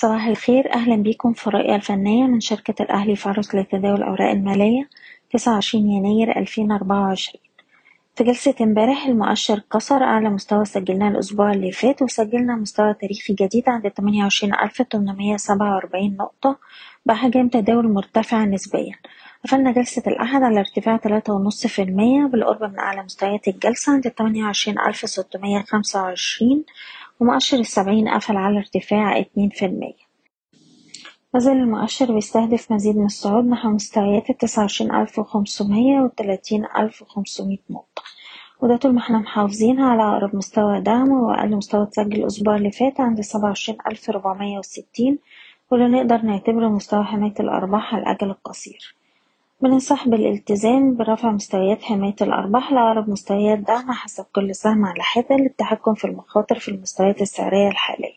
صباح الخير. أهلا بيكم في الرؤية الفنية من شركة الأهلي فارس لتداول الأوراق المالية 29 يناير 2024 في جلسة امبارح المؤشر كسر أعلى مستوى سجلناه الأسبوع اللي فات وسجلنا مستوى تاريخي جديد عند 28847 نقطة بحجم تداول مرتفع نسبيا. قفلنا جلسة الأحد على ارتفاع 3.5% بالقرب من أعلى مستويات الجلسة عند 28625 ومؤشر السبعين قفل على ارتفاع اتنين في المية. مازال المؤشر بيستهدف مزيد من الصعود نحو مستويات التسعة وعشرين ألف وخمسمية والتلاتين ألف وخمسمية نقطة. وده طول ما إحنا محافظين على أقرب مستوى دعم وأقل مستوى اتسجل الأسبوع اللي فات عند سبعة وعشرين ألف ربعمية وستين واللي نقدر نعتبره مستوى حماية الأرباح على الأجل القصير. بننصح بالالتزام برفع مستويات حماية الأرباح لأقرب مستويات دعم حسب كل سهم على حدة للتحكم في المخاطر في المستويات السعرية الحالية.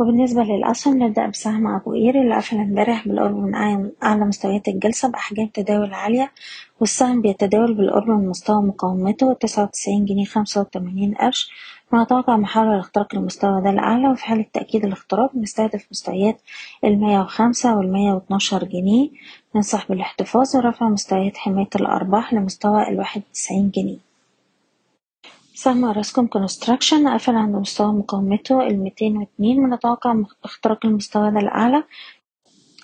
وبالنسبة للأسهم نبدأ بسهم أبو قير اللي قفل امبارح بالقرب من أعلى مستويات الجلسة بأحجام تداول عالية والسهم بيتداول بالقرب من مستوى مقاومته تسعة وتسعين جنيه خمسة وتمانين قرش. ونتوقع محاولة لاختراق المستوى ده الأعلى وفي حالة تأكيد الاختراق بنستهدف مستويات المية وخمسة والمية واتناشر جنيه. ننصح بالاحتفاظ ورفع مستويات حماية الأرباح لمستوى الواحد وتسعين جنيه. سهم أوراسكوم Construction قفل عند مستوى مقاومته الميتين واتنين ونتوقع اختراق المستوى ده لأعلى.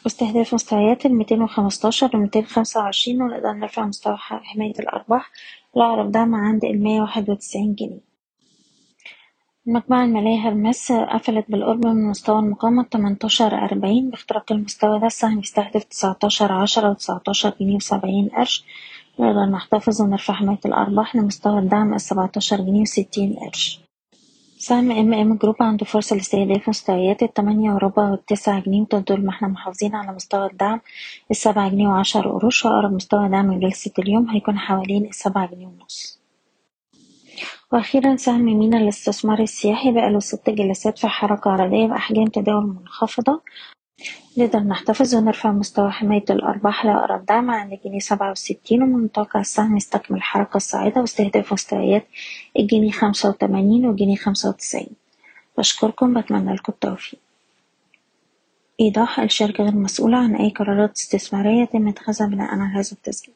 واستهداف مستويات وخمستاشر والميتين خمسة وعشرين ونقدر نرفع مستوى حماية الأرباح. لأقرب دعم عند واحد وتسعين جنيه. المجموعة المالية هيرميس قفلت بالقرب من مستوى المقاومة تمنتاشر أربعين. باختراق المستوى ده السهم يستهدف تسعتاشر عشرة وتسعتاشر جنيه وسبعين قرش. نقدر نحتفظ ونرفع حماية الأرباح لمستوى الدعم السبعتاشر جنيه وستين قرش. سهم إم إم جروب عنده فرصة لاستهداف مستويات التمانية وربع والتسعة جنيه وطول ما إحنا محافظين على مستوى الدعم السبعة جنيه وعشر قروش وأقرب مستوى دعم جلسة اليوم هيكون حوالين السبعة جنيه ونص. وأخيرا سهم مينا للاستثمار السياحي بقاله ست جلسات في حركة عرضية بأحجام تداول منخفضة نقدر نحتفظ ونرفع مستوى حماية الأرباح لأقرب دعم عند جنيه سبعة وستين ومن متوقع السهم يستكمل الحركة الصاعدة واستهداف مستويات الجنيه خمسة وتمانين والجنيه خمسة وتسعين. بشكركم بتمنى لكم التوفيق. إيضاح الشركة غير مسؤولة عن أي قرارات استثمارية يتم اتخاذها بناء على هذا التسجيل.